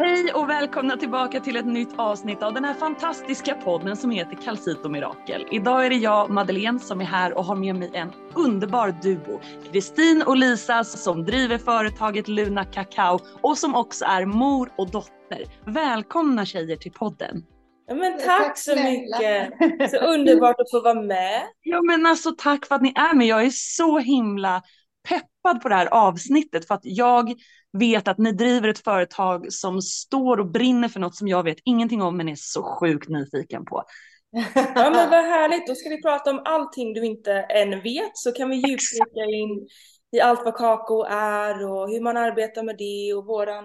Hej och välkomna tillbaka till ett nytt avsnitt av den här fantastiska podden som heter Calcito Mirakel. Idag är det jag, Madeleine, som är här och har med mig en underbar duo. Kristin och Lisa som driver företaget Luna Kakao och som också är mor och dotter. Välkomna tjejer till podden. Ja, men tack, tack så mycket. Så underbart att få vara med. Ja men alltså tack för att ni är med. Jag är så himla peppad på det här avsnittet för att jag vet att ni driver ett företag som står och brinner för något som jag vet ingenting om men är så sjukt nyfiken på. Ja men vad härligt, då ska vi prata om allting du inte än vet så kan vi djupdyka in i allt vad kakao är och hur man arbetar med det och våran,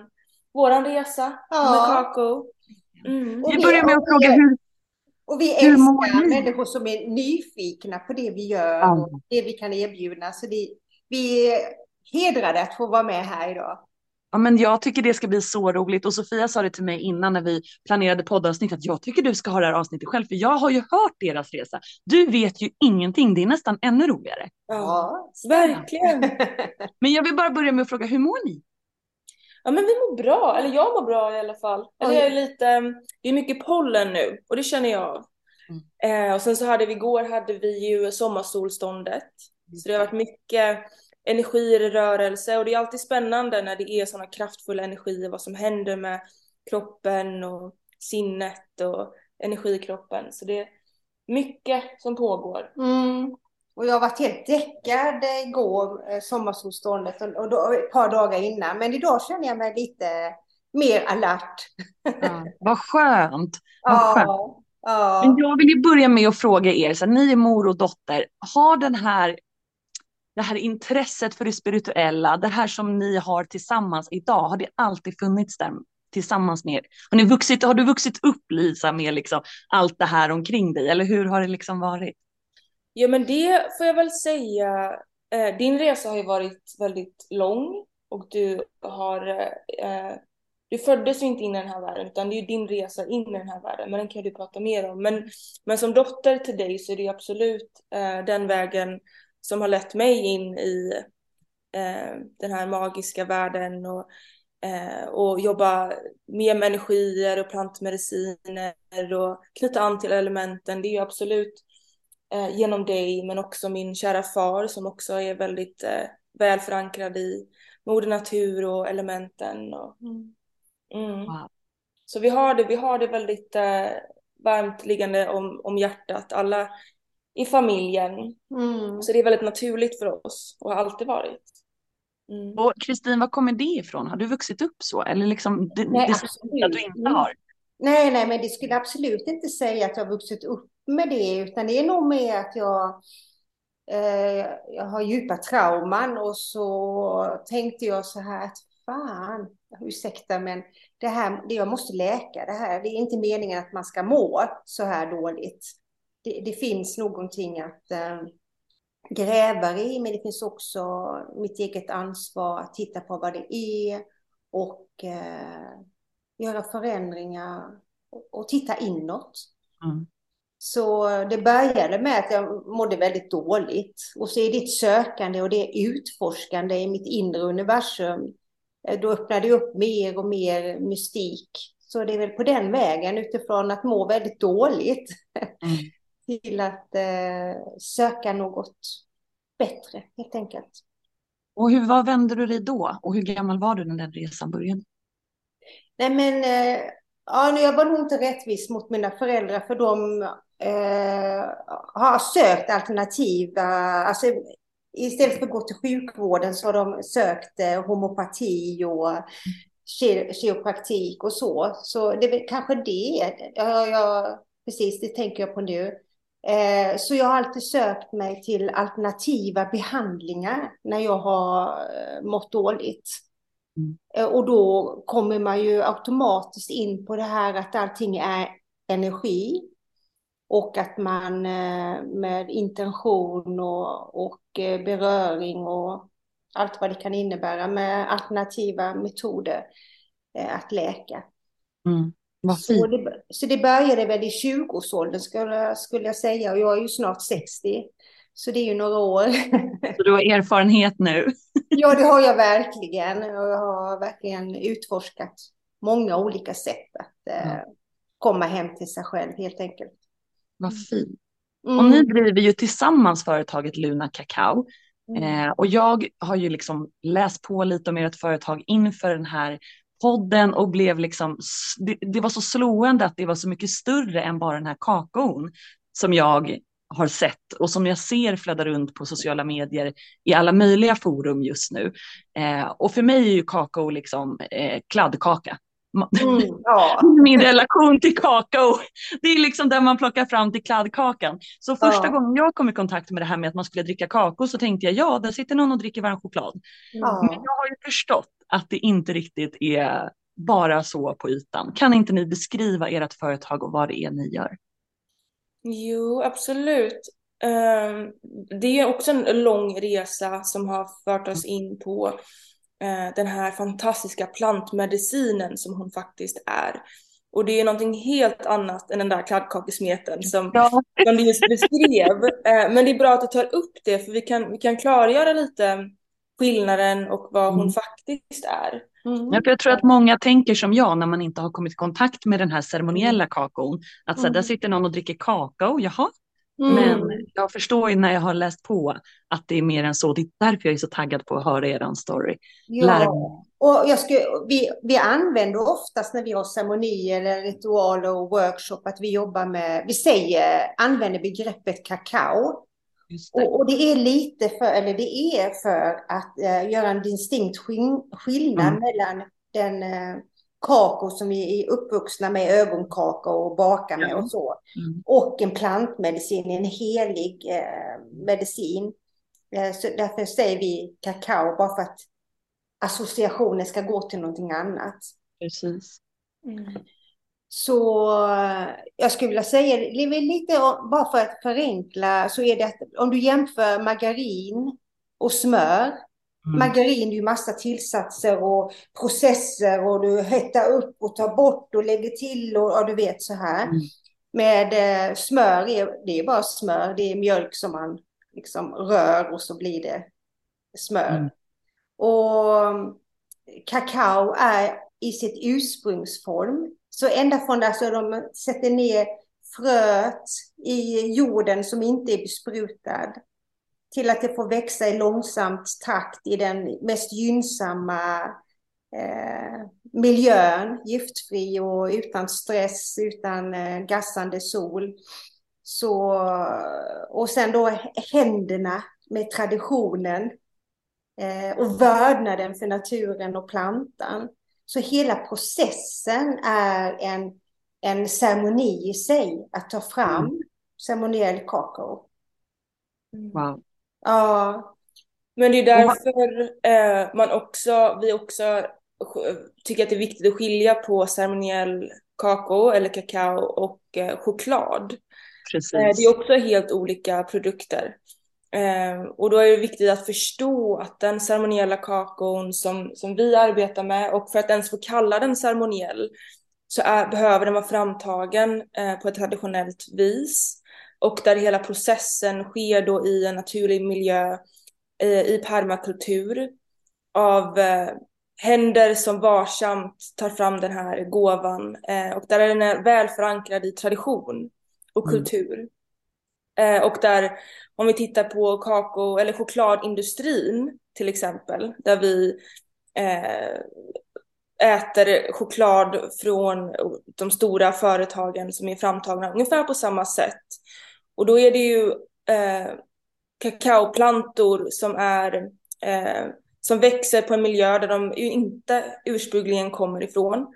våran resa ja. med kakao. Mm. Vi börjar med att fråga hur, och vi älskar människor som är nyfikna på det vi gör och det vi kan erbjuda. Så det, vi är hedrade att få vara med här idag. Ja, men jag tycker det ska bli så roligt och Sofia sa det till mig innan när vi planerade poddavsnitt att jag tycker du ska ha det här avsnittet själv för jag har ju hört deras resa. Du vet ju ingenting, det är nästan ännu roligare. Ja, verkligen. men jag vill bara börja med att fråga, hur mår ni? Ja men vi mår bra, eller jag mår bra i alla fall. Eller jag är lite, det är mycket pollen nu och det känner jag. Mm. Eh, och sen så hade vi igår hade vi ju sommarsolståndet. Så det har varit mycket energier i rörelse och det är alltid spännande när det är sådana kraftfulla energier, vad som händer med kroppen och sinnet och energikroppen. Så det är mycket som pågår. Mm. Och jag har varit helt däckad igår, eh, sommarsolståndet, och då, ett par dagar innan. Men idag känner jag mig lite mer alert. Ja, vad skönt. Vad ja, skönt. Ja. Men jag vill ju börja med att fråga er, så ni är mor och dotter, har den här det här intresset för det spirituella, det här som ni har tillsammans idag, har det alltid funnits där tillsammans med er? Har, ni vuxit, har du vuxit upp Lisa med liksom allt det här omkring dig eller hur har det liksom varit? Ja men det får jag väl säga, eh, din resa har ju varit väldigt lång och du har eh, du föddes ju inte in i den här världen utan det är ju din resa in i den här världen men den kan du prata mer om. Men, men som dotter till dig så är det absolut eh, den vägen som har lett mig in i eh, den här magiska världen och, eh, och jobba mer med energier och plantmediciner och knyta an till elementen. Det är ju absolut eh, genom dig men också min kära far som också är väldigt eh, väl förankrad i moder natur och elementen. Och, mm. Mm. Wow. Så vi har det, vi har det väldigt eh, varmt liggande om, om hjärtat. Alla i familjen. Mm. Så det är väldigt naturligt för oss och har alltid varit. Mm. Och Kristin, var kommer det ifrån? Har du vuxit upp så? Eller liksom, det, nej, det absolut. att du inte har? Nej, nej, men det skulle absolut inte säga att jag har vuxit upp med det, utan det är nog mer att jag, eh, jag har djupa trauman och så tänkte jag så här att fan, ursäkta, men det här, det jag måste läka det här. Det är inte meningen att man ska må så här dåligt det, det finns någonting att eh, gräva i, men det finns också mitt eget ansvar att titta på vad det är och eh, göra förändringar och, och titta inåt. Mm. Så det började med att jag mådde väldigt dåligt. Och så är det ett sökande och det utforskande i mitt inre universum. Eh, då öppnade jag upp mer och mer mystik. Så det är väl på den vägen utifrån att må väldigt dåligt. Mm till att eh, söka något bättre helt enkelt. Och hur, vad vände du dig då? Och hur gammal var du när den resan började? Nej men, eh, ja, jag var nog inte rättvis mot mina föräldrar för de eh, har sökt alternativ. Alltså, istället för att gå till sjukvården så har de sökt eh, homopati och kiropraktik och så. Så det är väl kanske det. Ja, ja, precis, det tänker jag på nu. Eh, så jag har alltid sökt mig till alternativa behandlingar när jag har eh, mått dåligt. Mm. Eh, och då kommer man ju automatiskt in på det här att allting är energi. Och att man med intention och, och beröring och allt vad det kan innebära med alternativa metoder att läka. Mm. Så det, så det började väl i 20-årsåldern skulle, skulle jag säga och jag är ju snart 60. Så det är ju några år. Så du har erfarenhet nu? Ja, det har jag verkligen. Och jag har verkligen utforskat många olika sätt att eh, komma hem till sig själv helt enkelt. Vad fint. Mm. Och ni driver ju tillsammans företaget Luna Kakao. Mm. Eh, och jag har ju liksom läst på lite om ert företag inför den här podden och blev liksom, det, det, var så slående att det var så mycket större än bara den här kakaon som jag har sett och som jag ser flöda runt på sociala medier i alla möjliga forum just nu. Eh, och för mig är ju kakao liksom eh, kladdkaka. Mm, ja. Min relation till kakao, det är liksom där man plockar fram till kladdkakan. Så första ja. gången jag kom i kontakt med det här med att man skulle dricka kakao så tänkte jag ja, där sitter någon och dricker varm choklad. Ja. Men jag har ju förstått att det inte riktigt är bara så på ytan. Kan inte ni beskriva ert företag och vad det är ni gör? Jo, absolut. Ehm, det är också en lång resa som har fört oss in på eh, den här fantastiska plantmedicinen som hon faktiskt är. Och det är någonting helt annat än den där kladdkakesmeten som, ja. som du just beskrev. Eh, men det är bra att du tar upp det för vi kan, vi kan klargöra lite skillnaden och vad hon mm. faktiskt är. Mm. Jag tror att många tänker som jag när man inte har kommit i kontakt med den här ceremoniella kakaon. Att så, mm. där sitter någon och dricker kakao, jaha. Mm. Men jag förstår ju när jag har läst på att det är mer än så. Det är därför jag är så taggad på att höra er story. Ja, och jag skulle, vi, vi använder oftast när vi har ceremonier eller ritualer och workshop att vi jobbar med, vi säger, använder begreppet kakao. Det. Och, och, det är lite för, eller det är för att eh, göra en distinkt skillnad mm. mellan den eh, kakao som vi är uppvuxna med, ögonkakao och bakar med och så, mm. och en plantmedicin, en helig eh, medicin. Eh, så därför säger vi kakao, bara för att associationen ska gå till någonting annat. Precis. Mm. Så jag skulle vilja säga, lite bara för att förenkla, så är det att om du jämför margarin och smör. Mm. Margarin är ju massa tillsatser och processer och du hettar upp och tar bort och lägger till och, och du vet så här. Mm. Med eh, smör, är, det är bara smör, det är mjölk som man liksom rör och så blir det smör. Mm. Och kakao är i sitt ursprungsform så ända från alltså de sätter ner fröet i jorden som inte är besprutad till att det får växa i långsamt takt i den mest gynnsamma eh, miljön, giftfri och utan stress, utan eh, gassande sol. Så, och sen då händerna med traditionen eh, och vördnaden för naturen och plantan. Så hela processen är en, en ceremoni i sig, att ta fram mm. ceremoniell kakao. Mm. Wow. Ja. Men det är därför eh, man också, vi också tycker att det är viktigt att skilja på ceremoniell kakao eller kakao och eh, choklad. Precis. Eh, det är också helt olika produkter. Eh, och då är det viktigt att förstå att den ceremoniella kakaon som, som vi arbetar med och för att ens få kalla den ceremoniell så är, behöver den vara framtagen eh, på ett traditionellt vis och där hela processen sker då i en naturlig miljö eh, i permakultur av eh, händer som varsamt tar fram den här gåvan och där är den väl förankrad i tradition och mm. kultur. Mm. Eh, och där, om vi tittar på kakao eller chokladindustrin till exempel, där vi eh, äter choklad från de stora företagen som är framtagna ungefär på samma sätt. Och då är det ju eh, kakaoplantor som är eh, som växer på en miljö där de inte ursprungligen kommer ifrån.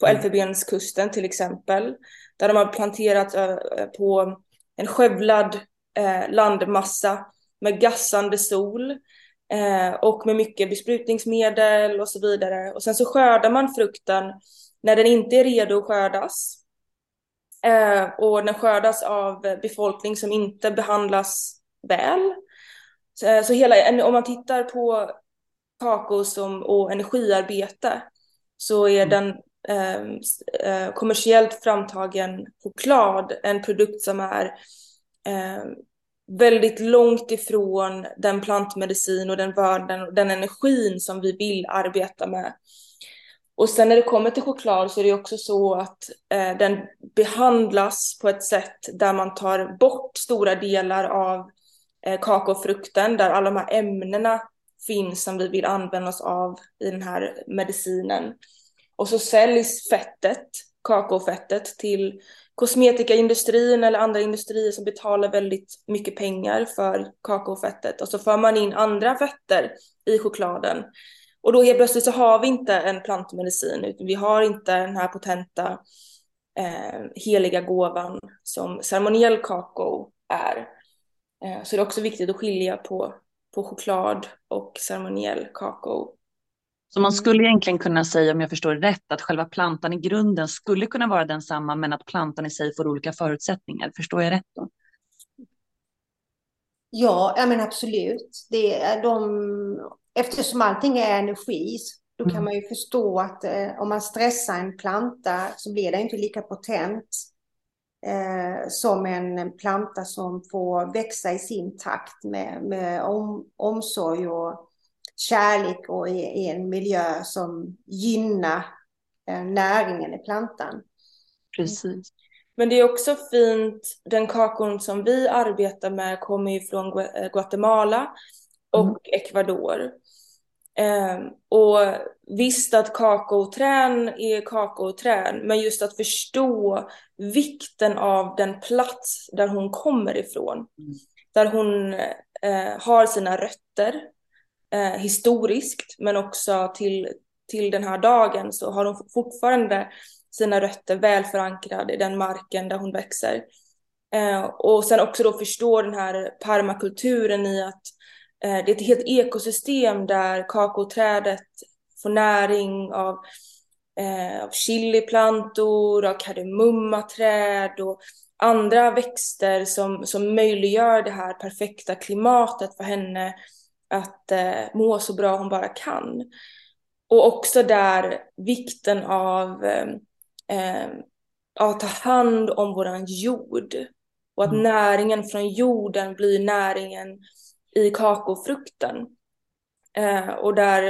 På mm. Elfenbenskusten till exempel. Där de har planterat eh, på en skövlad eh, landmassa med gassande sol eh, och med mycket besprutningsmedel och så vidare. Och sen så skördar man frukten när den inte är redo att skördas. Eh, och den skördas av befolkning som inte behandlas väl. Så, eh, så hela, om man tittar på kakao som, och energiarbete så är mm. den Ehm, eh, kommersiellt framtagen choklad en produkt som är eh, väldigt långt ifrån den plantmedicin och den världen och den energin som vi vill arbeta med. Och sen när det kommer till choklad så är det också så att eh, den behandlas på ett sätt där man tar bort stora delar av eh, kakaofrukten, där alla de här ämnena finns som vi vill använda oss av i den här medicinen. Och så säljs fettet, kakaofettet, till kosmetikaindustrin eller andra industrier som betalar väldigt mycket pengar för kakaofettet. Och så för man in andra fetter i chokladen. Och då helt plötsligt så har vi inte en plantmedicin, utan vi har inte den här potenta eh, heliga gåvan som ceremoniell kakao är. Eh, så det är också viktigt att skilja på, på choklad och ceremoniell kakao. Så man skulle egentligen kunna säga, om jag förstår det rätt, att själva plantan i grunden skulle kunna vara densamma, men att plantan i sig får olika förutsättningar. Förstår jag rätt då? Ja, ja men absolut. Det är de, eftersom allting är energi, då kan mm. man ju förstå att eh, om man stressar en planta så blir den inte lika potent eh, som en planta som får växa i sin takt med, med om, omsorg och kärlek och i, i en miljö som gynnar eh, näringen i plantan. Precis. Men det är också fint, den kakon som vi arbetar med kommer ju från eh, Guatemala och mm. Ecuador. Eh, och visst att kakaoträn är kakaoträn, men just att förstå vikten av den plats där hon kommer ifrån. Mm. Där hon eh, har sina rötter eh, historiskt, men också till, till den här dagen så har hon fortfarande sina rötter väl förankrade i den marken där hon växer. Eh, och sen också då förstå den här permakulturen i att eh, det är ett helt ekosystem där kakaoträdet får näring av, eh, av chiliplantor, av kardemummaträd och andra växter som, som möjliggör det här perfekta klimatet för henne att eh, må så bra hon bara kan. Och också där vikten av eh, eh, att ta hand om våran jord. Och att mm. näringen från jorden blir näringen i kakofrukten. Eh, och där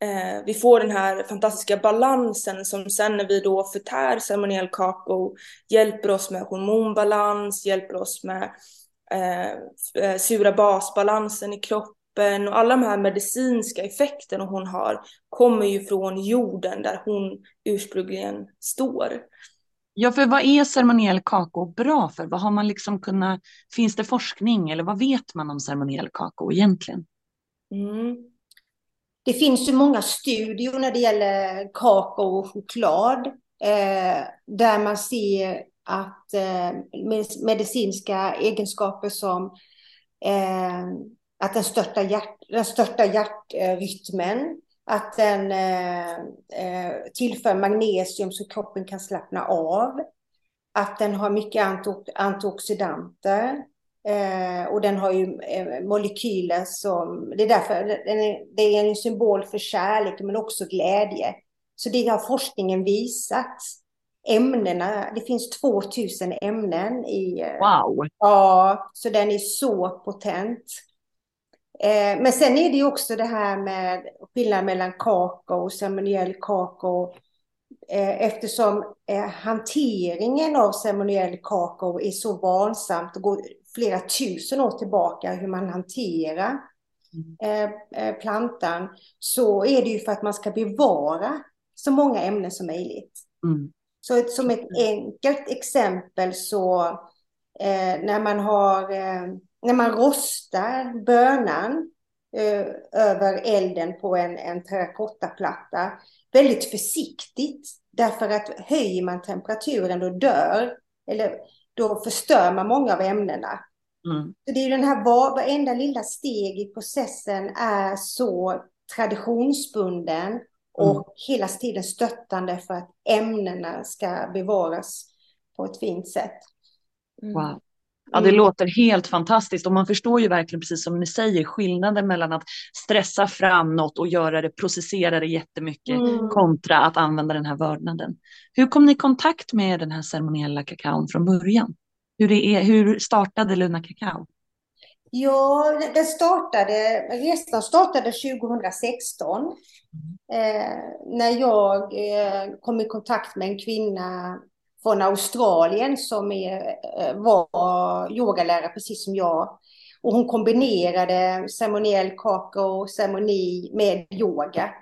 eh, vi får den här fantastiska balansen som sen när vi då förtär ceremoniell kakao hjälper oss med hormonbalans, hjälper oss med eh, eh sura basbalansen i kroppen kroppen och alla de här medicinska effekterna hon har kommer ju från jorden där hon ursprungligen står. Ja, för vad är ceremoniell kakao bra för? Vad har man liksom kunnat, finns det forskning eller vad vet man om ceremoniell kakao egentligen? Mm. Det finns ju många studier när det gäller kakao och choklad eh, där man ser att eh, medicinska egenskaper som eh, att den stöttar, hjärt, den stöttar hjärtrytmen, att den eh, eh, tillför magnesium så kroppen kan slappna av, att den har mycket antioxidanter eh, och den har ju eh, molekyler som, det är därför den är, det är en symbol för kärlek men också glädje. Så det har forskningen visat. Ämnena, det finns 2000 ämnen i... Eh, wow! Ja, så den är så potent. Eh, men sen är det ju också det här med skillnaden mellan kakao och ceremoniell kakao. Eh, eftersom eh, hanteringen av ceremoniell kakao är så vansamt och går flera tusen år tillbaka hur man hanterar mm. plantan så är det ju för att man ska bevara så många ämnen som möjligt. Mm. Så som ett enkelt exempel så när man har när man rostar bönan eh, över elden på en, en terrakottaplatta väldigt försiktigt. Därför att höjer man temperaturen då dör, eller då förstör man många av ämnena. Mm. Så det är den här var, varenda lilla steg i processen är så traditionsbunden mm. och mm. hela tiden stöttande för att ämnena ska bevaras på ett fint sätt. Mm. Wow. Ja, det mm. låter helt fantastiskt och man förstår ju verkligen precis som ni säger skillnaden mellan att stressa fram något och göra det, processera det jättemycket mm. kontra att använda den här vördnaden. Hur kom ni i kontakt med den här ceremoniella kakaon från början? Hur, det är, hur startade Luna Kakao? Ja, den startade, resan startade 2016 eh, när jag eh, kom i kontakt med en kvinna från Australien som är, eh, var yogalärare precis som jag. Och hon kombinerade ceremoniell kakao, ceremoni med yoga.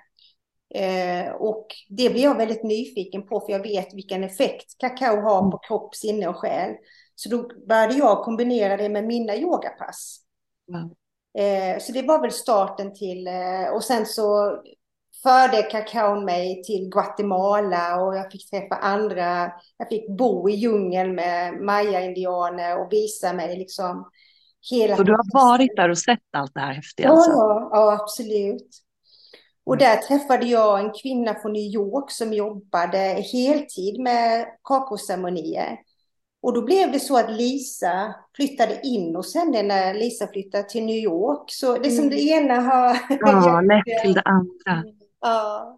Eh, och det blev jag väldigt nyfiken på för jag vet vilken effekt kakao har på kropp, sinne och själ. Så då började jag kombinera det med mina yogapass. Mm. Eh, så det var väl starten till, eh, och sen så förde kakaon mig till Guatemala och jag fick träffa andra. Jag fick bo i djungeln med maya-indianer och visa mig liksom hela... Så du har varit där och sett allt det här häftiga? Ja, alltså. ja, absolut. Och där träffade jag en kvinna från New York som jobbade heltid med kakaoceremonier. Och då blev det så att Lisa flyttade in hos henne när Lisa flyttade till New York. Så det som mm. det ena har... Ja, lett till det andra. Ja.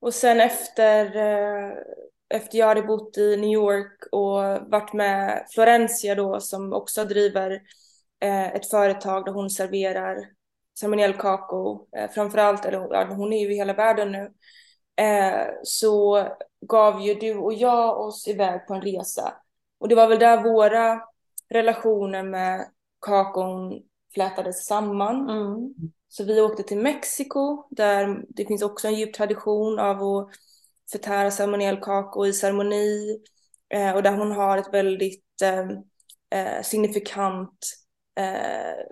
Och sen efter, eh, efter jag hade bott i New York och varit med Florencia då som också driver eh, ett företag där hon serverar ceremoniell kakao, eh, framförallt, eller ja, hon är ju i hela världen nu, så gav ju du och jag oss iväg på en resa. Och det var väl där våra relationer med kakon flätades samman. Mm. Så vi åkte till Mexiko där det finns också en djup tradition av att förtära ceremoniell kakao i ceremoni eh, och där hon har ett väldigt eh, eh, signifikant eh,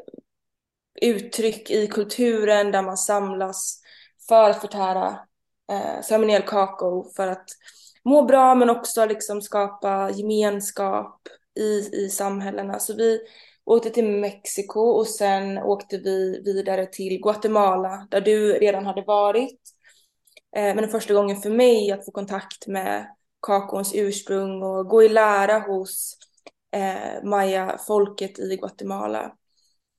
uttryck i kulturen där man samlas för att förtära eh, ceremoniell kakao för att må bra men också liksom skapa gemenskap i, i samhällena. Så vi åkte till Mexiko och sen åkte vi vidare till Guatemala där du redan hade varit. Eh, men den första gången för mig att få kontakt med kakaons ursprung och gå i lära hos eh, maya-folket i Guatemala.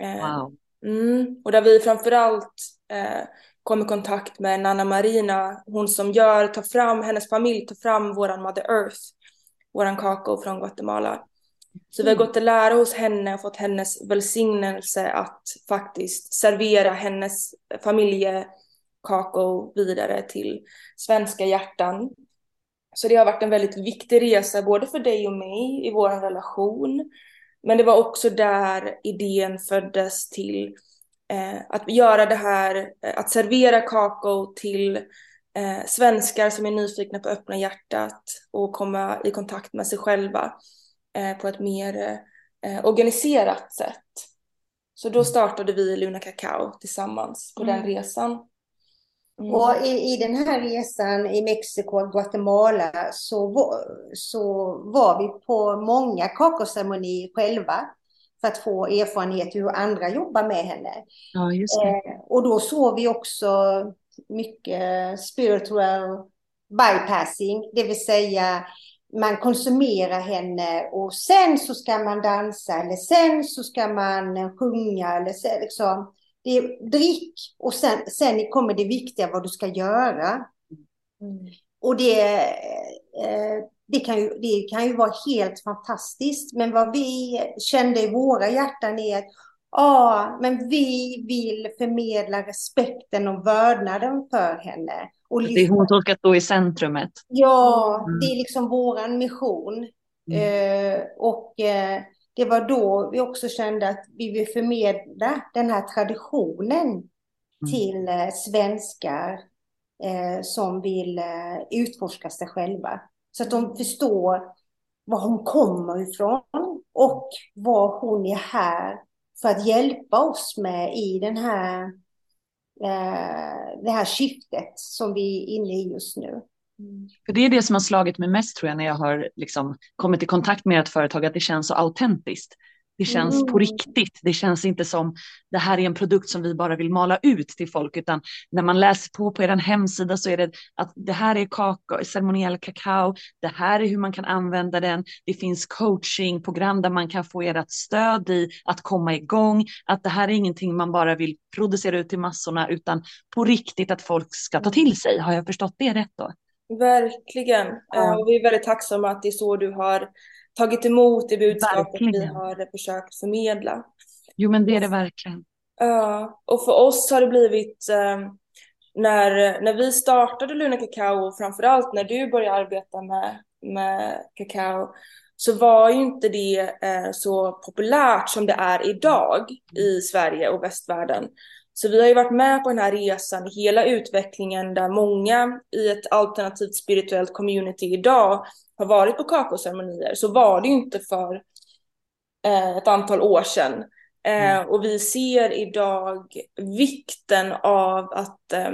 Eh, wow. Mm, och där vi framförallt eh, kom i kontakt med Nana Marina, hon som gör, tar fram, hennes familj tar fram våran Mother Earth, våran kakao från Guatemala. Så vi har gått och lära hos henne och fått hennes välsignelse att faktiskt servera hennes familjekakao vidare till svenska hjärtan. Så det har varit en väldigt viktig resa både för dig och mig i vår relation. Men det var också där idén föddes till eh, att göra det här, eh, att servera kakao till eh, svenskar som är nyfikna på öppna hjärtat och komma i kontakt med sig själva. Eh, på ett mer eh, organiserat sätt. Så då mm. startade vi Luna Cacao tillsammans på mm. den resan. Mm. Och i, i den här resan i Mexiko och Guatemala så var, så var vi på många kakaoceremonier själva för att få erfarenhet hur andra jobbar med henne. Ja, just eh, och då såg vi också mycket spiritual bypassing, det vill säga man konsumerar henne och sen så ska man dansa eller sen så ska man sjunga eller så, liksom. Det är drick och sen, sen kommer det viktiga vad du ska göra. Mm. Och det, eh, det, kan ju, det kan ju vara helt fantastiskt. Men vad vi kände i våra hjärtan är att ja, men vi vill förmedla respekten och vördnaden för henne. Och det är hon som ska stå i centrumet. Ja, mm. det är liksom våran mission. Mm. Eh, och eh, det var då vi också kände att vi vill förmedla den här traditionen mm. till eh, svenskar eh, som vill eh, utforska sig själva. Så att de förstår var hon kommer ifrån och vad hon är här för att hjälpa oss med i den här Eh, det här skiftet som vi är inne i just nu. För det är det som har slagit mig mest tror jag när jag har liksom kommit i kontakt med ert företag, att det känns så autentiskt. Det känns mm. på riktigt. Det känns inte som det här är en produkt som vi bara vill mala ut till folk, utan när man läser på på er hemsida så är det att det här är kakao, ceremoniell kakao. Det här är hur man kan använda den. Det finns coachingprogram där man kan få ert stöd i att komma igång. Att det här är ingenting man bara vill producera ut till massorna, utan på riktigt att folk ska ta till sig. Har jag förstått det rätt då? Verkligen. Ja. Och vi är väldigt tacksamma att det är så du har tagit emot det budskapet Verkligen. vi har försökt förmedla. Jo men det är det verkligen. Ja, och för oss har det blivit um, när, när vi startade Luna Kakao och framförallt när du började arbeta med, med kakao så var ju inte det eh, så populärt som det är idag i Sverige och västvärlden. Så vi har ju varit med på den här resan i hela utvecklingen där många i ett alternativt spirituellt community idag har varit på kakaoceremonier. Så var det ju inte för eh, ett antal år sedan. Eh, mm. och vi ser idag vikten av att eh,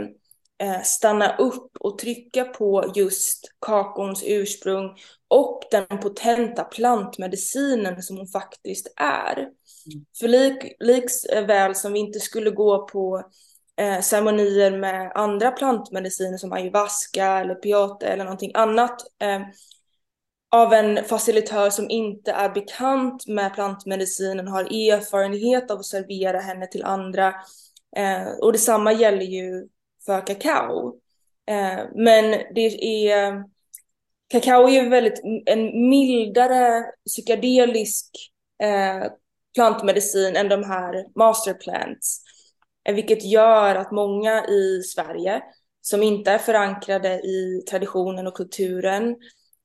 eh, stanna upp och trycka på just kakons ursprung och den potenta plantmedicinen som hon faktiskt är. För lik, liks eh, väl som vi inte skulle gå på eh, ceremonier med andra plantmediciner som ayahuasca eller peyote eller någonting annat eh, av en facilitör som inte är bekant med plantmedicinen, har erfarenhet av att servera henne till andra. Eh, och detsamma gäller ju för kakao. Eh, men det är, kakao är ju väldigt en mildare psykedelisk eh, plantmedicin än de här masterplants. Eh, vilket gör att många i Sverige som inte är förankrade i traditionen och kulturen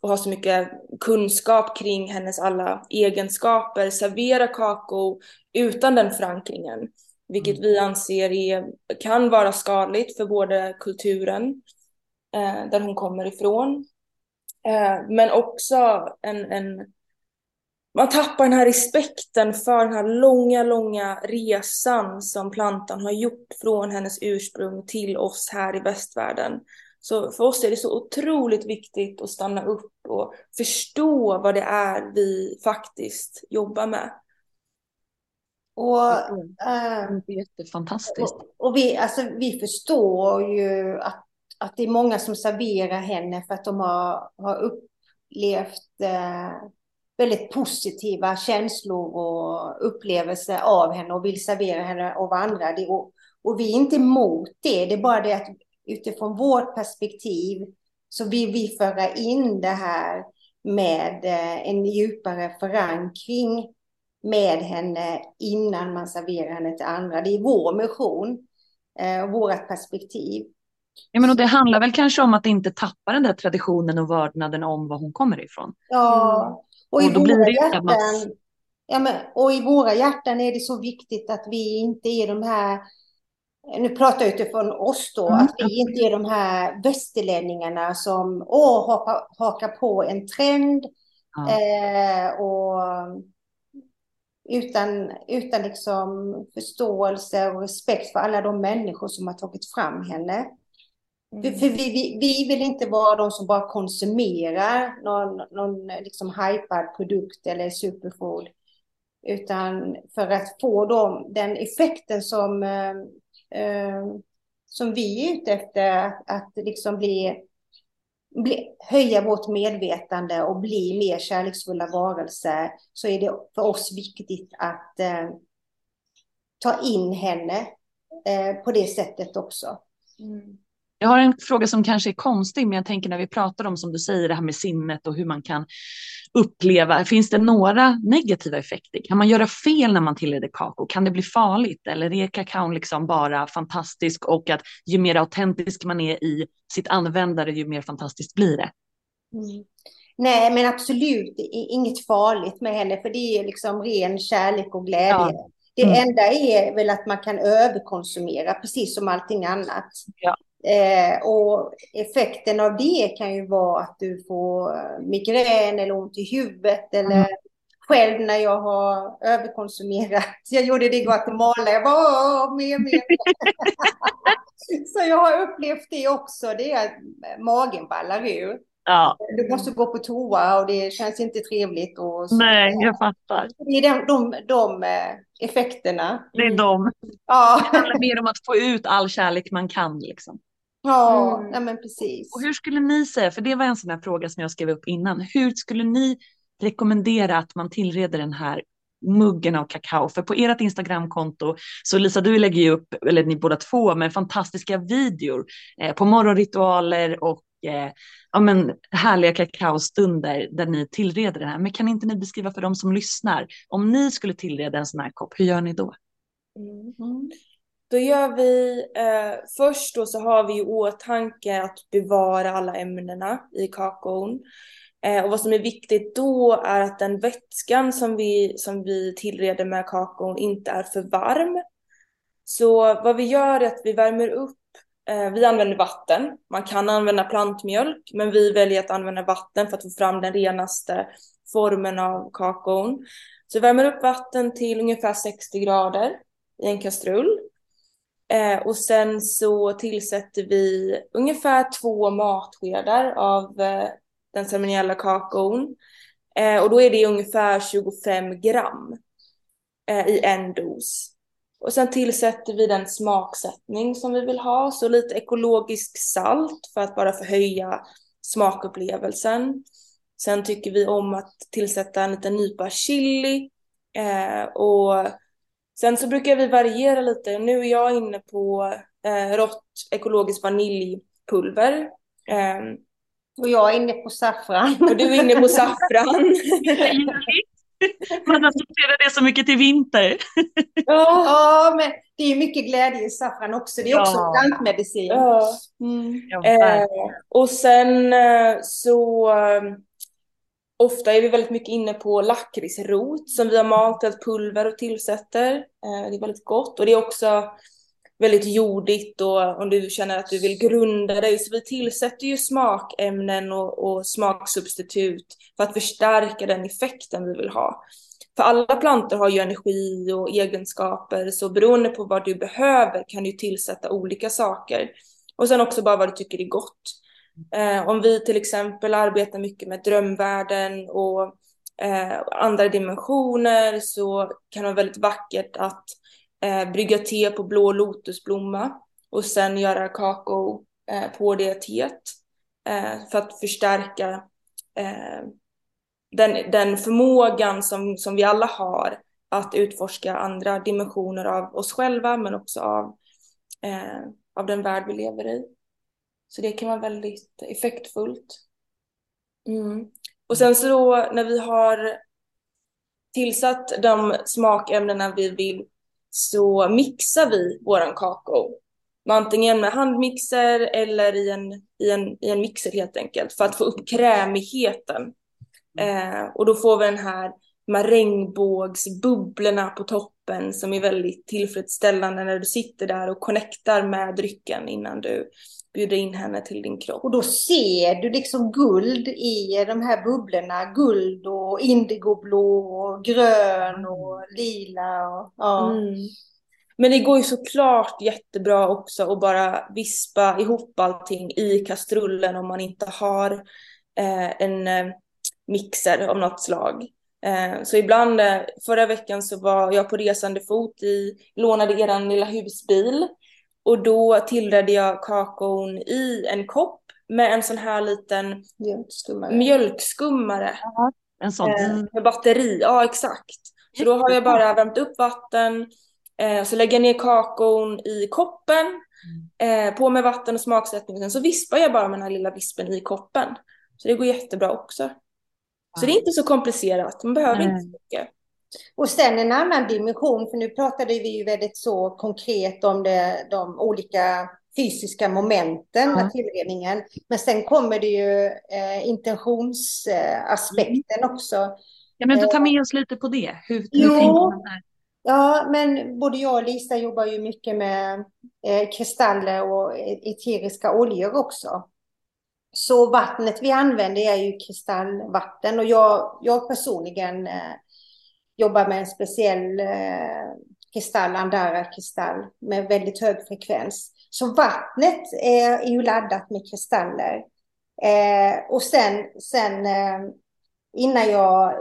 och har så mycket kunskap kring hennes alla egenskaper serverar kakao utan den förankringen. Vilket mm. vi anser är, kan vara skadligt för både kulturen eh, där hon kommer ifrån eh, men också en, en man tappar den här respekten för den här långa, långa resan som plantan har gjort från hennes ursprung till oss här i västvärlden. Så för oss är det så otroligt viktigt att stanna upp och förstå vad det är vi faktiskt jobbar med. Och, äh, det är jättefantastiskt. Och, och vi, alltså, vi förstår ju att, att det är många som serverar henne för att de har, har upplevt äh, väldigt positiva känslor och upplevelser av henne och vill servera henne av andra. Det, och, och vi är inte emot det, det är bara det att utifrån vårt perspektiv så vill vi föra in det här med eh, en djupare förankring med henne innan man serverar henne till andra. Det är vår mission eh, och vårt perspektiv. Ja, men och det handlar väl kanske om att inte tappa den där traditionen och vördnaden om var hon kommer ifrån. Ja, och, i och blir det hjärtan, ja, men, och i våra hjärtan är det så viktigt att vi inte är de här nu pratar jag utifrån oss då, mm. att vi inte är de här västerlänningarna som åh, hakar, hakar på en trend mm. eh, och utan, utan liksom förståelse och respekt för alla de människor som har tagit fram henne. Mm. För, vi, vi, vi, vill inte vara de som bara konsumerar någon, någon liksom hypad produkt eller superfood. Utan för att få dem, den effekten som eh, eh, som vi är ute efter, att, att liksom bli, bli, höja vårt medvetande och bli mer kärleksfulla varelser, så är det för oss viktigt att eh, ta in henne eh, på det sättet också. Mm. Jag har en fråga som kanske är konstig, men jag tänker när vi pratar om som du säger det här med sinnet och hur man kan uppleva. Finns det några negativa effekter? Kan man göra fel när man tillreder kakao? Kan det bli farligt? Eller är kakaon liksom bara fantastisk och att ju mer autentisk man är i sitt användare, ju mer fantastiskt blir det? Mm. Nej, men absolut inget farligt med henne, för det är liksom ren kärlek och glädje. Ja. Det mm. enda är väl att man kan överkonsumera, precis som allting annat. Ja. Eh, och effekten av det kan ju vara att du får migrän eller ont i huvudet eller mm. själv när jag har överkonsumerat. Jag gjorde det i Guatemala. Jag bara, mer, mer. Så jag har upplevt det också. Det är att magen ballar ur. Ja. Du måste gå på toa och det känns inte trevligt. Och så. Nej, jag fattar. Det är de, de, de eh, effekterna. Det är de. Ja. Det handlar mer om att få ut all kärlek man kan. Liksom. Ja, mm. ja men precis. Och hur skulle ni säga, för det var en sån här fråga som jag skrev upp innan, hur skulle ni rekommendera att man tillreder den här muggen av kakao. För på ert Instagramkonto så Lisa, du lägger ju upp, eller ni båda två, med fantastiska videor eh, på morgonritualer och eh, ja, men, härliga kakaostunder där ni tillreder det här. Men kan inte ni beskriva för de som lyssnar, om ni skulle tillreda en sån här kopp, hur gör ni då? Mm. Då gör vi, eh, först då så har vi i åtanke att bevara alla ämnena i kakaon. Eh, och vad som är viktigt då är att den vätskan som vi, som vi tillreder med kakaon inte är för varm. Så vad vi gör är att vi värmer upp, eh, vi använder vatten. Man kan använda plantmjölk, men vi väljer att använda vatten för att få fram den renaste formen av kakaon. Så vi värmer upp vatten till ungefär 60 grader i en kastrull. Eh, och sen så tillsätter vi ungefär två matskedar av eh, den ceremoniella kakaon. Eh, och då är det ungefär 25 gram eh, i en dos. Och sen tillsätter vi den smaksättning som vi vill ha, så lite ekologisk salt för att bara förhöja smakupplevelsen. Sen tycker vi om att tillsätta en liten nypa chili eh, och sen så brukar vi variera lite. Nu är jag inne på eh, rått ekologiskt vaniljpulver. Eh, och jag är inne på saffran. Och du är inne på saffran. Man associerar det så mycket till vinter. ja, men det är mycket glädje i saffran också. Det är också ja. plantmedicin. Ja. Mm. Eh, och sen eh, så eh, ofta är vi väldigt mycket inne på lakritsrot som vi har malt ett pulver och tillsätter. Eh, det är väldigt gott och det är också väldigt jordigt och om du känner att du vill grunda dig. Så vi tillsätter ju smakämnen och, och smaksubstitut för att förstärka den effekten vi vill ha. För alla plantor har ju energi och egenskaper så beroende på vad du behöver kan du tillsätta olika saker. Och sen också bara vad du tycker är gott. Eh, om vi till exempel arbetar mycket med drömvärlden och eh, andra dimensioner så kan det vara väldigt vackert att eh, brygga te på blå lotusblomma och sen göra kakao eh, på det teet eh, för att förstärka eh, den, den förmågan som, som vi alla har att utforska andra dimensioner av oss själva men också av, eh, av den värld vi lever i. Så det kan vara väldigt effektfullt. Mm. Och sen så då när vi har tillsatt de smakämnena vi vill så mixar vi våran kakao. Antingen med handmixer eller i en, i, en, i en mixer helt enkelt för att få upp krämigheten. Eh, och då får vi den här, regnbågsbubblorna på toppen som är väldigt tillfredsställande när du sitter där och connectar med drycken innan du bjuda in henne till din kropp. Och då ser du liksom guld i de här bubblorna. Guld och indigoblå och grön och lila. Och, ja. Mm. Men det går ju såklart jättebra också att bara vispa ihop allting i kastrullen om man inte har eh, en eh, mixer av något slag. Eh, så ibland, eh, förra veckan så var jag på resande fot i, lånade eran lilla husbil och då tillredde jag kakaon i en kopp med en sån här liten mjölkskummare. mjölkskummare. Ja, en sån. Eh, med batteri, ja exakt. Så då har jag bara värmt upp vatten, eh, så lägger jag ner kakaon i koppen, mm. eh, på med vatten och smaksättning. Sen så vispar jag bara med den här lilla vispen i koppen. Så det går jättebra också. Så det är inte så komplicerat, man behöver mm. inte så mycket. Och sen en annan dimension, för nu pratade vi ju väldigt så konkret om det, de olika fysiska momenten med tillredningen. Men sen kommer det ju eh, intentionsaspekten mm. också. Ja, men du tar med oss lite på det. Hur, hur tänker man där? Ja, men både jag och Lisa jobbar ju mycket med eh, kristaller och eteriska oljor också. Så vattnet vi använder är ju kristallvatten och jag, jag personligen eh, jobbar med en speciell eh, kristall, Andara-kristall, med väldigt hög frekvens. Så vattnet är, är ju laddat med kristaller. Eh, och sen, sen eh, innan jag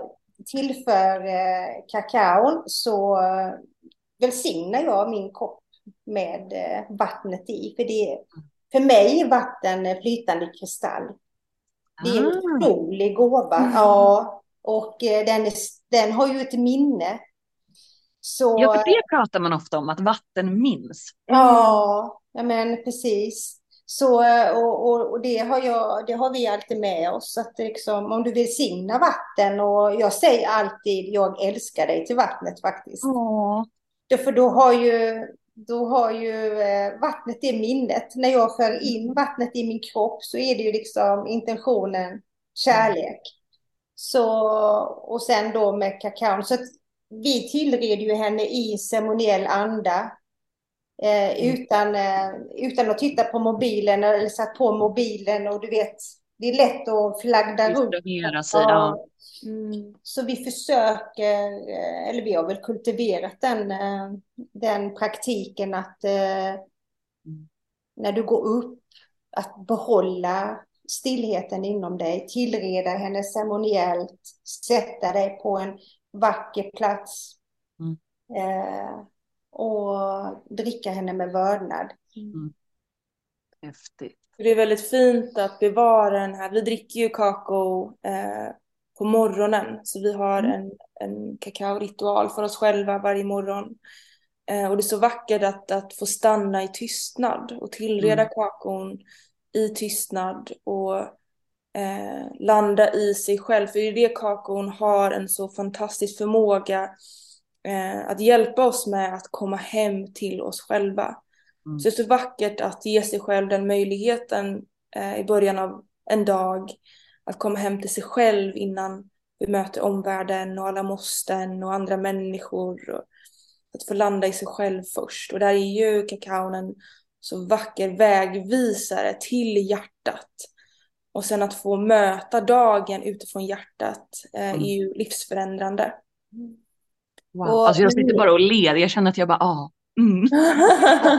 tillför eh, kakaon så eh, välsignar jag min kopp med eh, vattnet i. För, det, för mig är vatten flytande kristall. Det är en ah. otrolig gåva. Mm. Ja, och eh, den, den har ju ett minne. Så, ja, för det pratar man ofta om, att vatten minns. Ja, ja men precis. Så, och, och, och, det, har jag, det har vi alltid med oss. Att liksom, om du vill signa vatten och jag säger alltid jag älskar dig till vattnet faktiskt. Åh. För då har ju, då har ju eh, vattnet det minnet. När jag för in vattnet i min kropp så är det ju liksom intentionen kärlek. Så, och sen då med kakaon. Så vi tillreder ju henne i ceremoniell anda. Eh, mm. utan, eh, utan att titta på mobilen eller satt på mobilen och du vet, det är lätt att flagda runt. Ja. Mm. Så vi försöker, eh, eller vi har väl kultiverat den, eh, den praktiken att eh, mm. när du går upp, att behålla stillheten inom dig, tillreda henne ceremoniellt, sätta dig på en vacker plats mm. eh, och dricka henne med vördnad. Mm. Häftigt. Det är väldigt fint att bevara den här, vi dricker ju kakao eh, på morgonen så vi har mm. en, en kakaoritual för oss själva varje morgon. Eh, och det är så vackert att, att få stanna i tystnad och tillreda mm. kakaon i tystnad och eh, landa i sig själv. För det är det kakon har en så fantastisk förmåga eh, att hjälpa oss med att komma hem till oss själva. Mm. Så det är så vackert att ge sig själv den möjligheten eh, i början av en dag att komma hem till sig själv innan vi möter omvärlden och alla måsten och andra människor. Och att få landa i sig själv först. Och där är ju kakaon en så vacker vägvisare till hjärtat. Och sen att få möta dagen utifrån hjärtat eh, mm. är ju livsförändrande. Wow. Och, alltså jag sitter bara och ler, jag känner att jag bara, ah. Mm.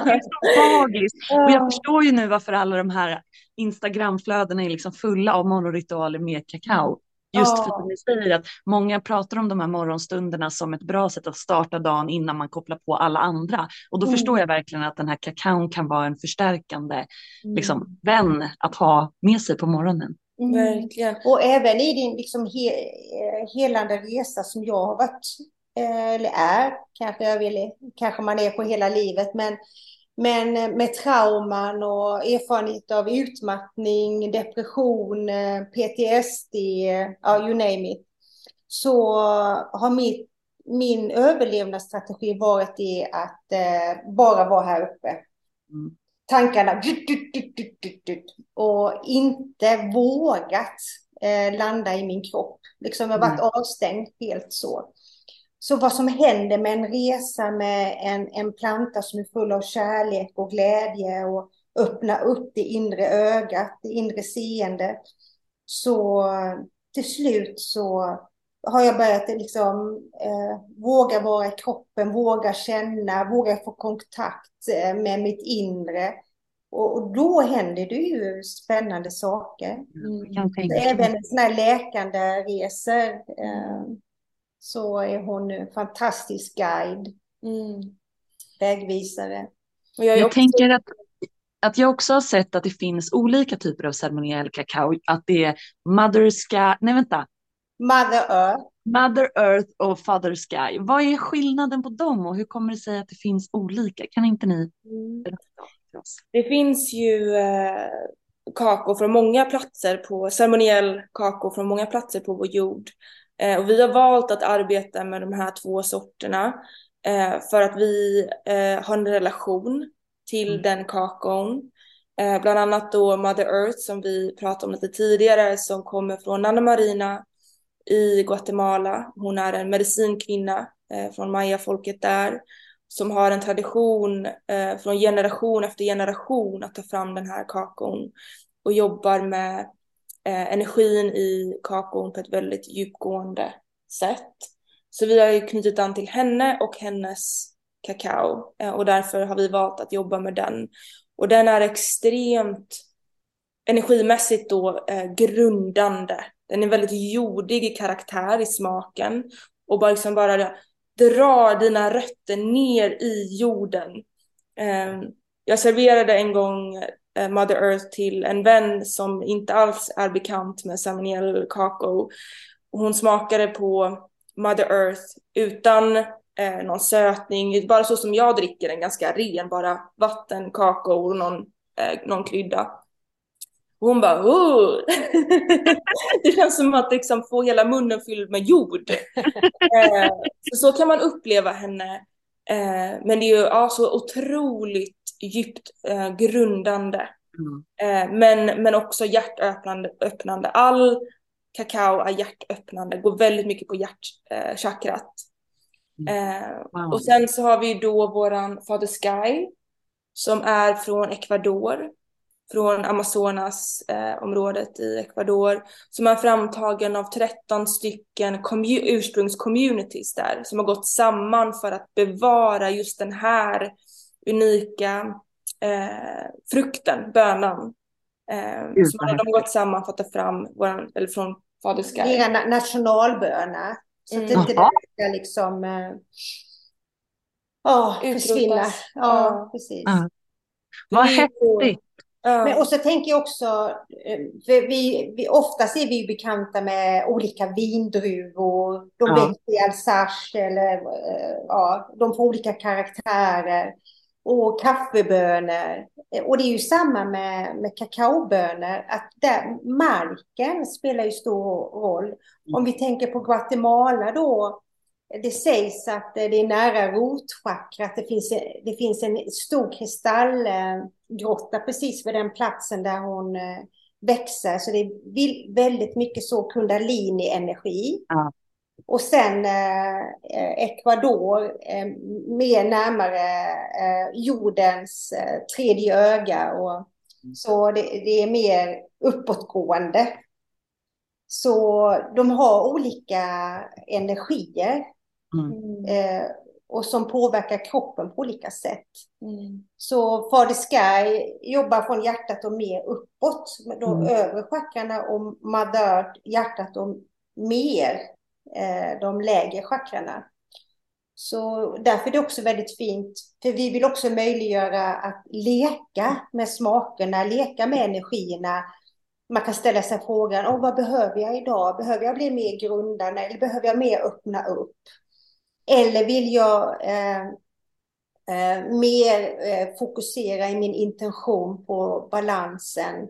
det är så magiskt. Och jag förstår ju nu varför alla de här Instagramflödena är liksom fulla av morgonritualer med kakao. Just ja. för att ni säger att många pratar om de här morgonstunderna som ett bra sätt att starta dagen innan man kopplar på alla andra. Och då mm. förstår jag verkligen att den här kakaon kan vara en förstärkande mm. liksom, vän att ha med sig på morgonen. Mm. Verkligen. Och även i din liksom, he helande resa som jag har varit, eh, eller är, kanske, jag vill, kanske man är på hela livet, men men eh, med trauman och erfarenhet av utmattning, depression, eh, PTSD, ja, you name it, så har mitt, min överlevnadsstrategi varit det att eh, bara vara här uppe. Mm. Tankarna och inte vågat eh, landa i min kropp. Liksom jag har varit mm. avstängd helt så. Så vad som händer med en resa med en, en planta som är full av kärlek och glädje och öppna upp det inre ögat, det inre seendet. Så till slut så har jag börjat liksom eh, våga vara i kroppen, våga känna, våga få kontakt eh, med mitt inre. Och, och, då händer det ju spännande saker. Mm. Även sådana här läkande resor. Eh, så är hon en fantastisk guide, mm. vägvisare. Och jag, jag också... tänker att, att jag också har sett att det finns olika typer av ceremoniell kakao. Att det är Mother Sky, nej vänta. Mother Earth. Mother Earth och Father Sky. Vad är skillnaden på dem och hur kommer det sig att det finns olika? Kan inte ni mm. berätta för oss? Det finns ju eh, kakor från många platser på ceremoniell kakor från många platser på vår jord. Eh, och vi har valt att arbeta med de här två sorterna eh, för att vi eh, har en relation till mm. den kakon. bland annat då Mother Earth som vi pratade om lite tidigare som kommer från Anna Marina i Guatemala. Hon är en medicinkvinna från mayafolket där som har en tradition från generation efter generation att ta fram den här kakon och jobbar med eh, energin i kakon på ett väldigt djupgående sätt. Så vi har ju knutit an till henne och hennes kakao eh, och därför har vi valt att jobba med den. Och den är extremt energimässigt då eh, grundande. Den är väldigt jordig i karaktär, i smaken och bara liksom bara drar dina rötter ner i jorden. Eh, jag serverade en gång Mother Earth till en vän som inte alls är bekant med ceremoniell kakao. Hon smakade på Mother Earth utan eh, någon sötning, bara så som jag dricker den, ganska ren, bara vatten, kakao och någon eh, någon krydda. Och hon bara oh! Det känns som att liksom få hela munnen fylld med jord. eh, så, så kan man uppleva henne. Eh, men det är ju ja, så otroligt djupt eh, grundande. Mm. Eh, men, men också hjärtöppnande. Öppnande. All kakao är hjärtöppnande, går väldigt mycket på hjärtchakrat. Mm. Eh, wow. Och sen så har vi då våran Father Sky som är från Ecuador från Amazonas-området eh, i Ecuador som är framtagen av 13 stycken ursprungscommunities där som har gått samman för att bevara just den här unika eh, frukten, bönan. Eh, så har de gått samman för att ta fram våran, eller från Fader Sky. Det är nationalböna. Så att mm. inte det ska liksom eh, oh, försvinna. Ja, precis. Ja. Vad häftigt. Men, och så tänker jag också, eh, vi, vi, oftast är vi bekanta med olika vindruvor. De ja. växer i Alsace eller eh, ja, de får olika karaktärer. Och kaffebönor. Och det är ju samma med, med kakaobönor, att där, marken spelar ju stor roll. Mm. Om vi tänker på Guatemala då, det sägs att det är nära rotchakrat, det finns, det finns en stor kristallgrotta precis vid den platsen där hon eh, växer. Så det är väldigt mycket så kundalini-energi. Ja. Och sen eh, Ecuador, eh, mer närmare eh, jordens eh, tredje öga. Och, mm. Så det, det, är mer uppåtgående. Så de har olika energier. Mm. Eh, och som påverkar kroppen på olika sätt. Mm. Så Fader Sky jobbar från hjärtat och mer uppåt. De mm. övre chakrarna och Mother hjärtat och mer Eh, de lägre chakrarna. Så därför är det också väldigt fint, för vi vill också möjliggöra att leka med smakerna, leka med energierna. Man kan ställa sig frågan, oh, vad behöver jag idag? Behöver jag bli mer grundande eller behöver jag mer öppna upp? Eller vill jag eh, eh, mer eh, fokusera i min intention på balansen?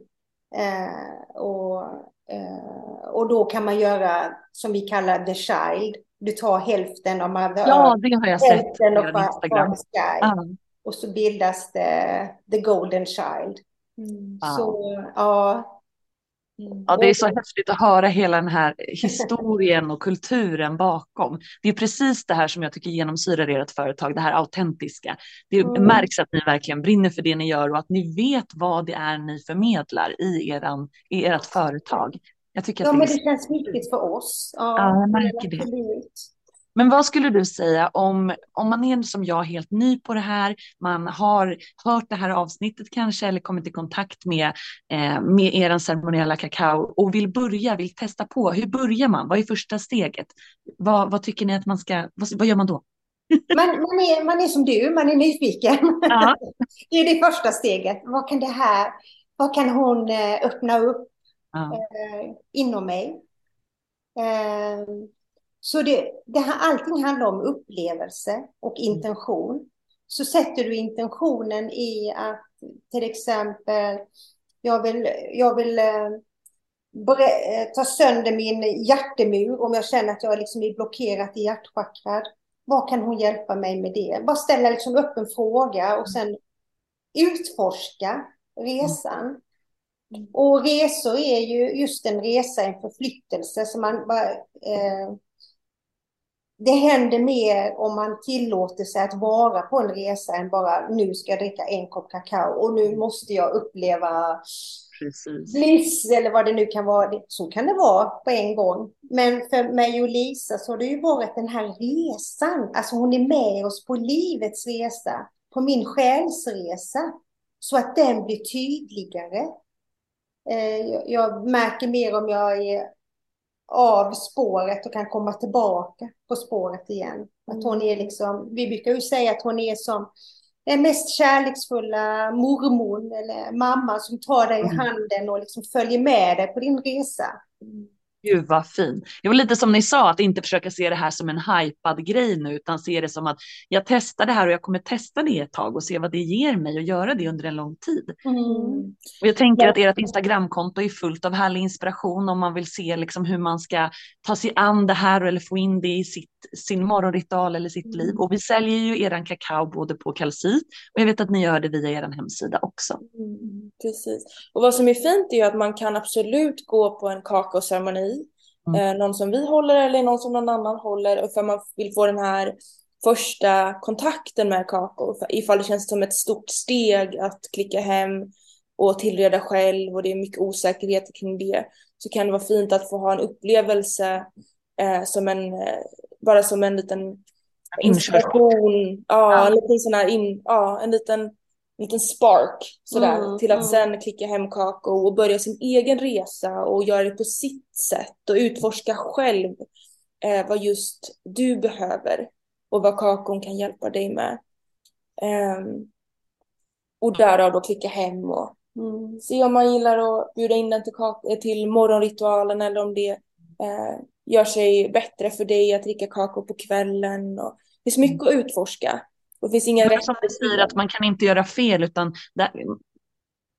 Eh, och, eh, och då kan man göra som vi kallar the child. Du tar hälften av Mother Ja, det har jag sett på Instagram. Sky, ah. Och så bildas det the golden child. Mm. Ah. Så ja. Ja, det är så häftigt att höra hela den här historien och kulturen bakom. Det är precis det här som jag tycker genomsyrar ert företag, det här autentiska. Det mm. märks att ni verkligen brinner för det ni gör och att ni vet vad det är ni förmedlar i, eran, i ert företag. Jag tycker ja, det men det känns viktigt för oss. Ja, ja jag märker det. Men vad skulle du säga om, om man är som jag helt ny på det här, man har hört det här avsnittet kanske eller kommit i kontakt med, eh, med er ceremoniella kakao och vill börja, vill testa på. Hur börjar man? Vad är första steget? Vad, vad tycker ni att man ska, vad, vad gör man då? Man, man, är, man är som du, man är nyfiken. Ja. Det är det första steget. Vad kan det här, vad kan hon eh, öppna upp ja. eh, inom mig? Eh, så det, det här, allting handlar om upplevelse och mm. intention. Så sätter du intentionen i att till exempel jag vill, jag vill eh, eh ta sönder min hjärtemur om jag känner att jag liksom är blockerat i hjärtchakrat. Vad kan hon hjälpa mig med det? Bara ställa liksom upp en fråga och sen utforska resan. Mm. Och resor är ju just en resa, en förflyttelse. Så man bara, eh, det händer mer om man tillåter sig att vara på en resa än bara nu ska jag dricka en kopp kakao och nu måste jag uppleva Precis. bliss eller vad det nu kan vara. Så kan det vara på en gång. Men för mig och Lisa så har det ju varit den här resan. Alltså hon är med oss på livets resa, på min själsresa. Så att den blir tydligare. Eh, jag märker mer om jag är av spåret och kan komma tillbaka på spåret igen. Att hon är liksom, vi brukar ju säga att hon är som den mest kärleksfulla mormor eller mamma som tar dig i mm. handen och liksom följer med dig på din resa. Gud vad fin. Det var lite som ni sa, att inte försöka se det här som en hypad grej nu, utan se det som att jag testar det här och jag kommer testa det ett tag och se vad det ger mig och göra det under en lång tid. Mm. Och jag tänker att ert Instagramkonto är fullt av härlig inspiration om man vill se liksom hur man ska ta sig an det här eller få in det i sitt, sin morgonritual eller sitt liv. Och vi säljer ju eran kakao både på kalsit och jag vet att ni gör det via er hemsida också. Mm, precis. Och vad som är fint är ju att man kan absolut gå på en kakaoceremoni Mm. Eh, någon som vi håller eller någon som någon annan håller och för man vill få den här första kontakten med kakao ifall det känns som ett stort steg att klicka hem och tillreda själv och det är mycket osäkerhet kring det så kan det vara fint att få ha en upplevelse eh, som en, eh, bara som en liten inspiration. Ja, ja, en liten sån här in, ja, en liten liten spark sådär mm, till att mm. sen klicka hem kakao och börja sin egen resa och göra det på sitt sätt och utforska själv eh, vad just du behöver och vad kakon kan hjälpa dig med. Um, och därav då klicka hem och mm, se om man gillar att bjuda in den till, eh, till morgonritualen eller om det eh, gör sig bättre för dig att dricka kakao på kvällen. Och det finns mycket att utforska. Det finns inga rätt. Som du säger att man kan inte göra fel utan där,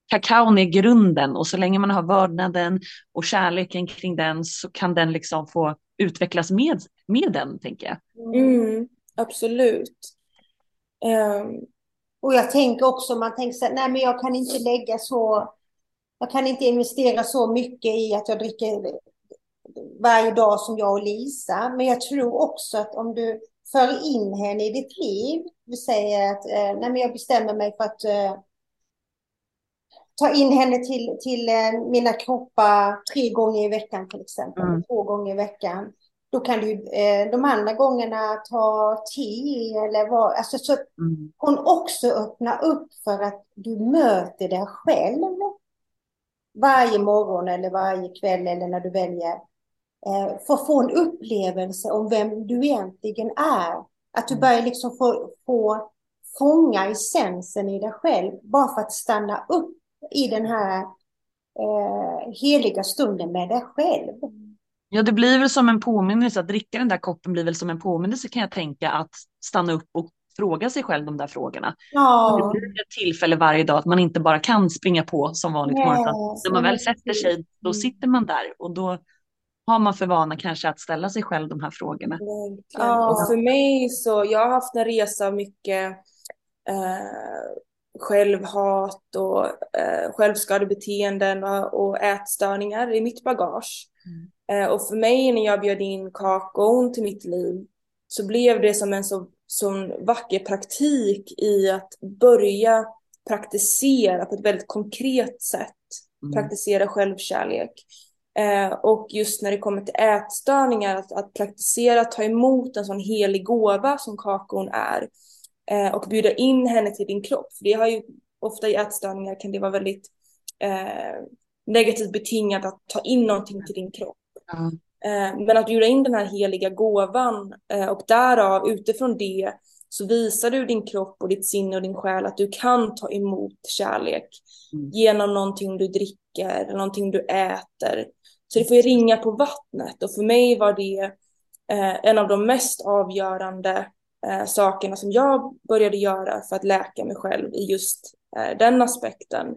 kakaon är grunden och så länge man har vördnaden och kärleken kring den så kan den liksom få utvecklas med, med den tänker jag. Mm, absolut. Um, och jag tänker också, man tänker så här, nej men jag kan inte lägga så, jag kan inte investera så mycket i att jag dricker varje dag som jag och Lisa. Men jag tror också att om du för in henne i ditt liv. Vi säger att eh, nej, men jag bestämmer mig för att eh, ta in henne till, till eh, mina kroppar tre gånger i veckan till exempel, mm. två gånger i veckan. Då kan du eh, de andra gångerna ta te eller vad, alltså så mm. hon också öppnar upp för att du möter dig själv varje morgon eller varje kväll eller när du väljer eh, för att få en upplevelse om vem du egentligen är. Att du mm. börjar liksom få, få fånga essensen i dig själv bara för att stanna upp i den här eh, heliga stunden med dig själv. Ja, det blir väl som en påminnelse, att dricka den där koppen blir väl som en påminnelse kan jag tänka, att stanna upp och fråga sig själv de där frågorna. Ja. Det blir ett tillfälle varje dag att man inte bara kan springa på som vanligt yes. När man väl sätter sig, då sitter man där och då har man för vana kanske att ställa sig själv de här frågorna. Ja, och för mig så, jag har haft en resa mycket eh, självhat och eh, självskadebeteenden och, och ätstörningar i mitt bagage. Mm. Eh, och för mig när jag bjöd in kakon till mitt liv så blev det som en så, sån vacker praktik i att börja praktisera på ett väldigt konkret sätt. Mm. Praktisera självkärlek. Eh, och just när det kommer till ätstörningar, att, att praktisera att ta emot en sån helig gåva som kakon är eh, och bjuda in henne till din kropp. För det har ju ofta i ätstörningar kan det vara väldigt eh, negativt betingat att ta in någonting till din kropp. Mm. men att bjuda in den här heliga gåvan och därav utifrån det så visar du din kropp och ditt sinne och din själ att du kan ta emot kärlek mm. genom någonting du dricker, någonting du äter, så det får ju ringa på vattnet och för mig var det eh, en av de mest avgörande eh, sakerna som jag började göra för att läka mig själv i just eh, den aspekten.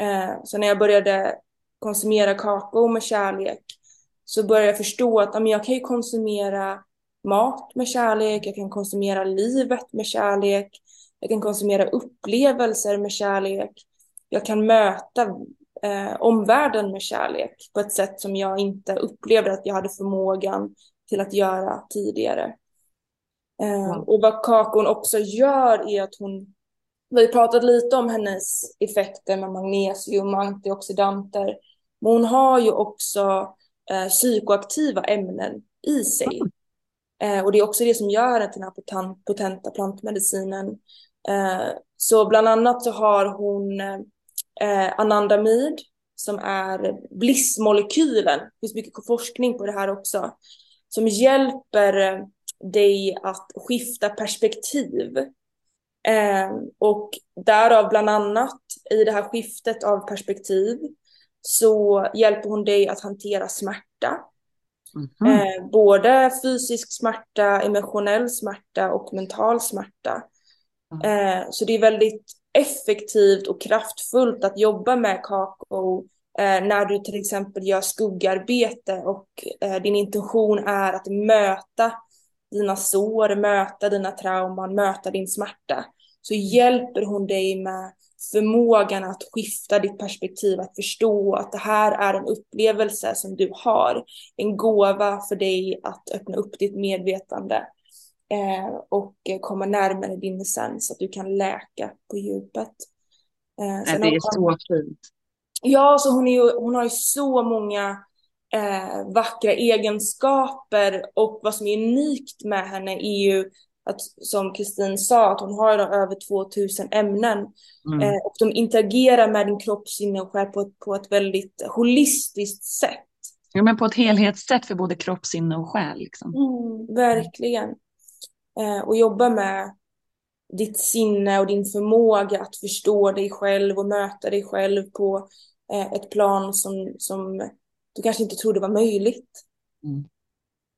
Eh, så när jag började konsumera kakao med kärlek så började jag förstå att jag kan ju konsumera mat med kärlek, jag kan konsumera livet med kärlek, jag kan konsumera upplevelser med kärlek, jag kan möta eh, omvärlden med kärlek på ett sätt som jag inte upplevde att jag hade förmågan till att göra tidigare. Eh, mm. Och vad kakon också gör är att hon, vi pratat lite om hennes effekter med magnesium och antioxidanter, men hon har ju också eh, psykoaktiva ämnen i sig. Eh, och det är också det som gör den till den här potenta plantmedicinen. Eh, så bland annat så har hon eh, anandamid som är blissmolekylen. Det finns mycket forskning på det här också. Som hjälper eh, dig att skifta perspektiv. Eh, och därav bland annat i det här skiftet av perspektiv så hjälper hon dig att hantera smärta. Mm. Eh, både fysisk smärta, emotionell smärta och mental smärta. Eh, så det är väldigt effektivt och kraftfullt att jobba med kakao eh, när du till exempel gör skuggarbete och eh, din intention är att möta dina sår, möta dina trauman, möta din smärta. Så hjälper hon dig med förmågan att skifta ditt perspektiv, att förstå att det här är en upplevelse som du har. En gåva för dig att öppna upp ditt medvetande eh, och komma närmare din essens, så att du kan läka på djupet. Eh, det är så fint. Ja, så hon, är ju, hon har ju så många eh, vackra egenskaper och vad som är unikt med henne är ju att som Kristin sa, att hon har över 2000 ämnen mm. eh, och de interagerar med din kropp, sinne och själ på ett, på ett väldigt holistiskt sätt. Ja, men på ett helhetssätt för både kropp, sinne och själ. Liksom. Mm, verkligen. Eh, och jobba med ditt sinne och din förmåga att förstå dig själv och möta dig själv på eh, ett plan som, som du kanske inte trodde var möjligt. Mm.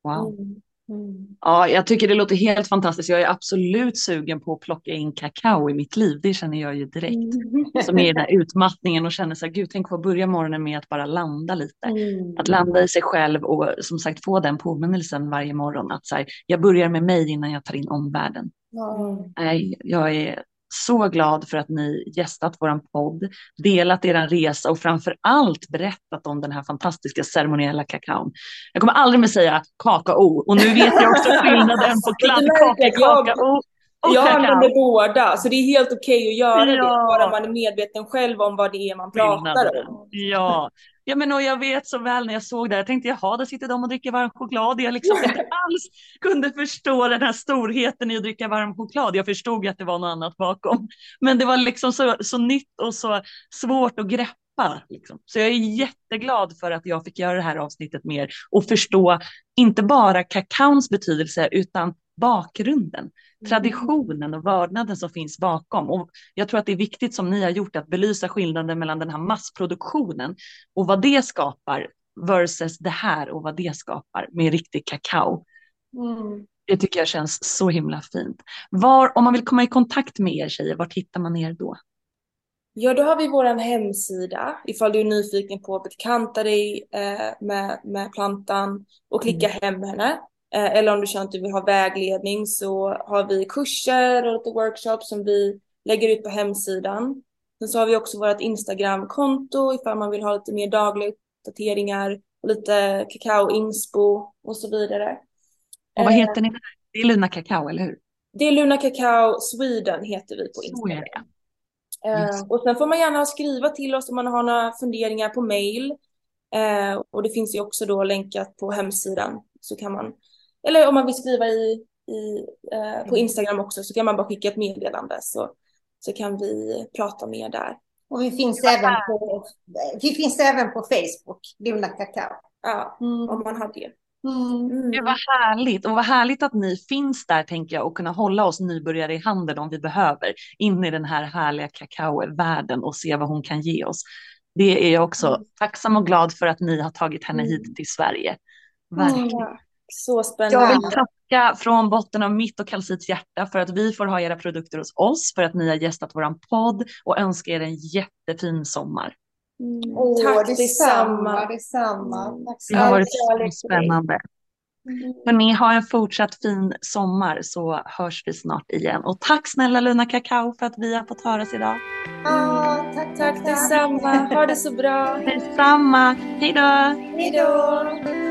Wow. Mm. Mm. Ja, jag tycker det låter helt fantastiskt. Jag är absolut sugen på att plocka in kakao i mitt liv. Det känner jag ju direkt. Mm. Som är den här utmattningen och känner så här, gud, tänk att börja morgonen med att bara landa lite. Mm. Att landa i sig själv och som sagt få den påminnelsen varje morgon. Att så här, jag börjar med mig innan jag tar in omvärlden. Nej, jag är så glad för att ni gästat vår podd, delat er resa och framför allt berättat om den här fantastiska ceremoniella kakaon. Jag kommer aldrig mer säga kakao och nu vet jag också skillnaden på kladdkaka, kakao och jag använder båda, så det är helt okej okay att göra ja. det, bara man är medveten själv om vad det är man pratar om. Ja, Ja, men och jag vet så väl när jag såg det, jag tänkte jaha, där sitter de och dricker varm choklad. Jag liksom inte alls kunde förstå den här storheten i att dricka varm choklad. Jag förstod att det var något annat bakom, men det var liksom så, så nytt och så svårt att greppa. Liksom. Så jag är jätteglad för att jag fick göra det här avsnittet mer och förstå inte bara kakaons betydelse utan bakgrunden, mm. traditionen och vördnaden som finns bakom. Och jag tror att det är viktigt som ni har gjort att belysa skillnaden mellan den här massproduktionen och vad det skapar versus det här och vad det skapar med riktig kakao. Mm. Det tycker jag känns så himla fint. Var, om man vill komma i kontakt med er tjejer, var hittar man er då? Ja, då har vi vår hemsida ifall du är nyfiken på att bekanta dig eh, med, med plantan och klicka mm. hem henne. Eh, eller om du känner att du vill ha vägledning så har vi kurser och lite workshops som vi lägger ut på hemsidan. Sen så har vi också vårt Instagram-konto ifall man vill ha lite mer dagliga uppdateringar och lite kakao-inspo och så vidare. Och vad heter ni? Det är Luna Kakao, eller hur? Det är Luna Kakao Sweden heter vi på Instagram. Yes. Uh, och sen får man gärna skriva till oss om man har några funderingar på mail. Och det finns ju också då länkat på hemsidan så kan man eller om man vill skriva i, i, eh, på mm. Instagram också så kan man bara skicka ett meddelande så, så kan vi prata mer där. Och vi finns, även på, vi finns även på Facebook, Luna Kakao. Ja, mm. om man har det. Mm. mm. Det var härligt och vad härligt att ni finns där tänker jag och kunna hålla oss nybörjare i handen om vi behöver in i den här härliga kakaovärlden och se vad hon kan ge oss. Det är jag också mm. tacksam och glad för att ni har tagit henne hit mm. till Sverige. Verkligen. Så spännande. Jag vill tacka från botten av mitt och Kalsits hjärta för att vi får ha era produkter hos oss, för att ni har gästat vår podd och önska er en jättefin sommar. Mm. Oh, Tack detsamma. detsamma. Mm. Tack det har varit så spännande. Mm. Men ni har en fortsatt fin sommar så hörs vi snart igen. Och tack snälla Luna Kakao för att vi har fått höras idag. Ah, tack, tack detsamma. Ha det så bra. Detsamma. Hej då. Hej då.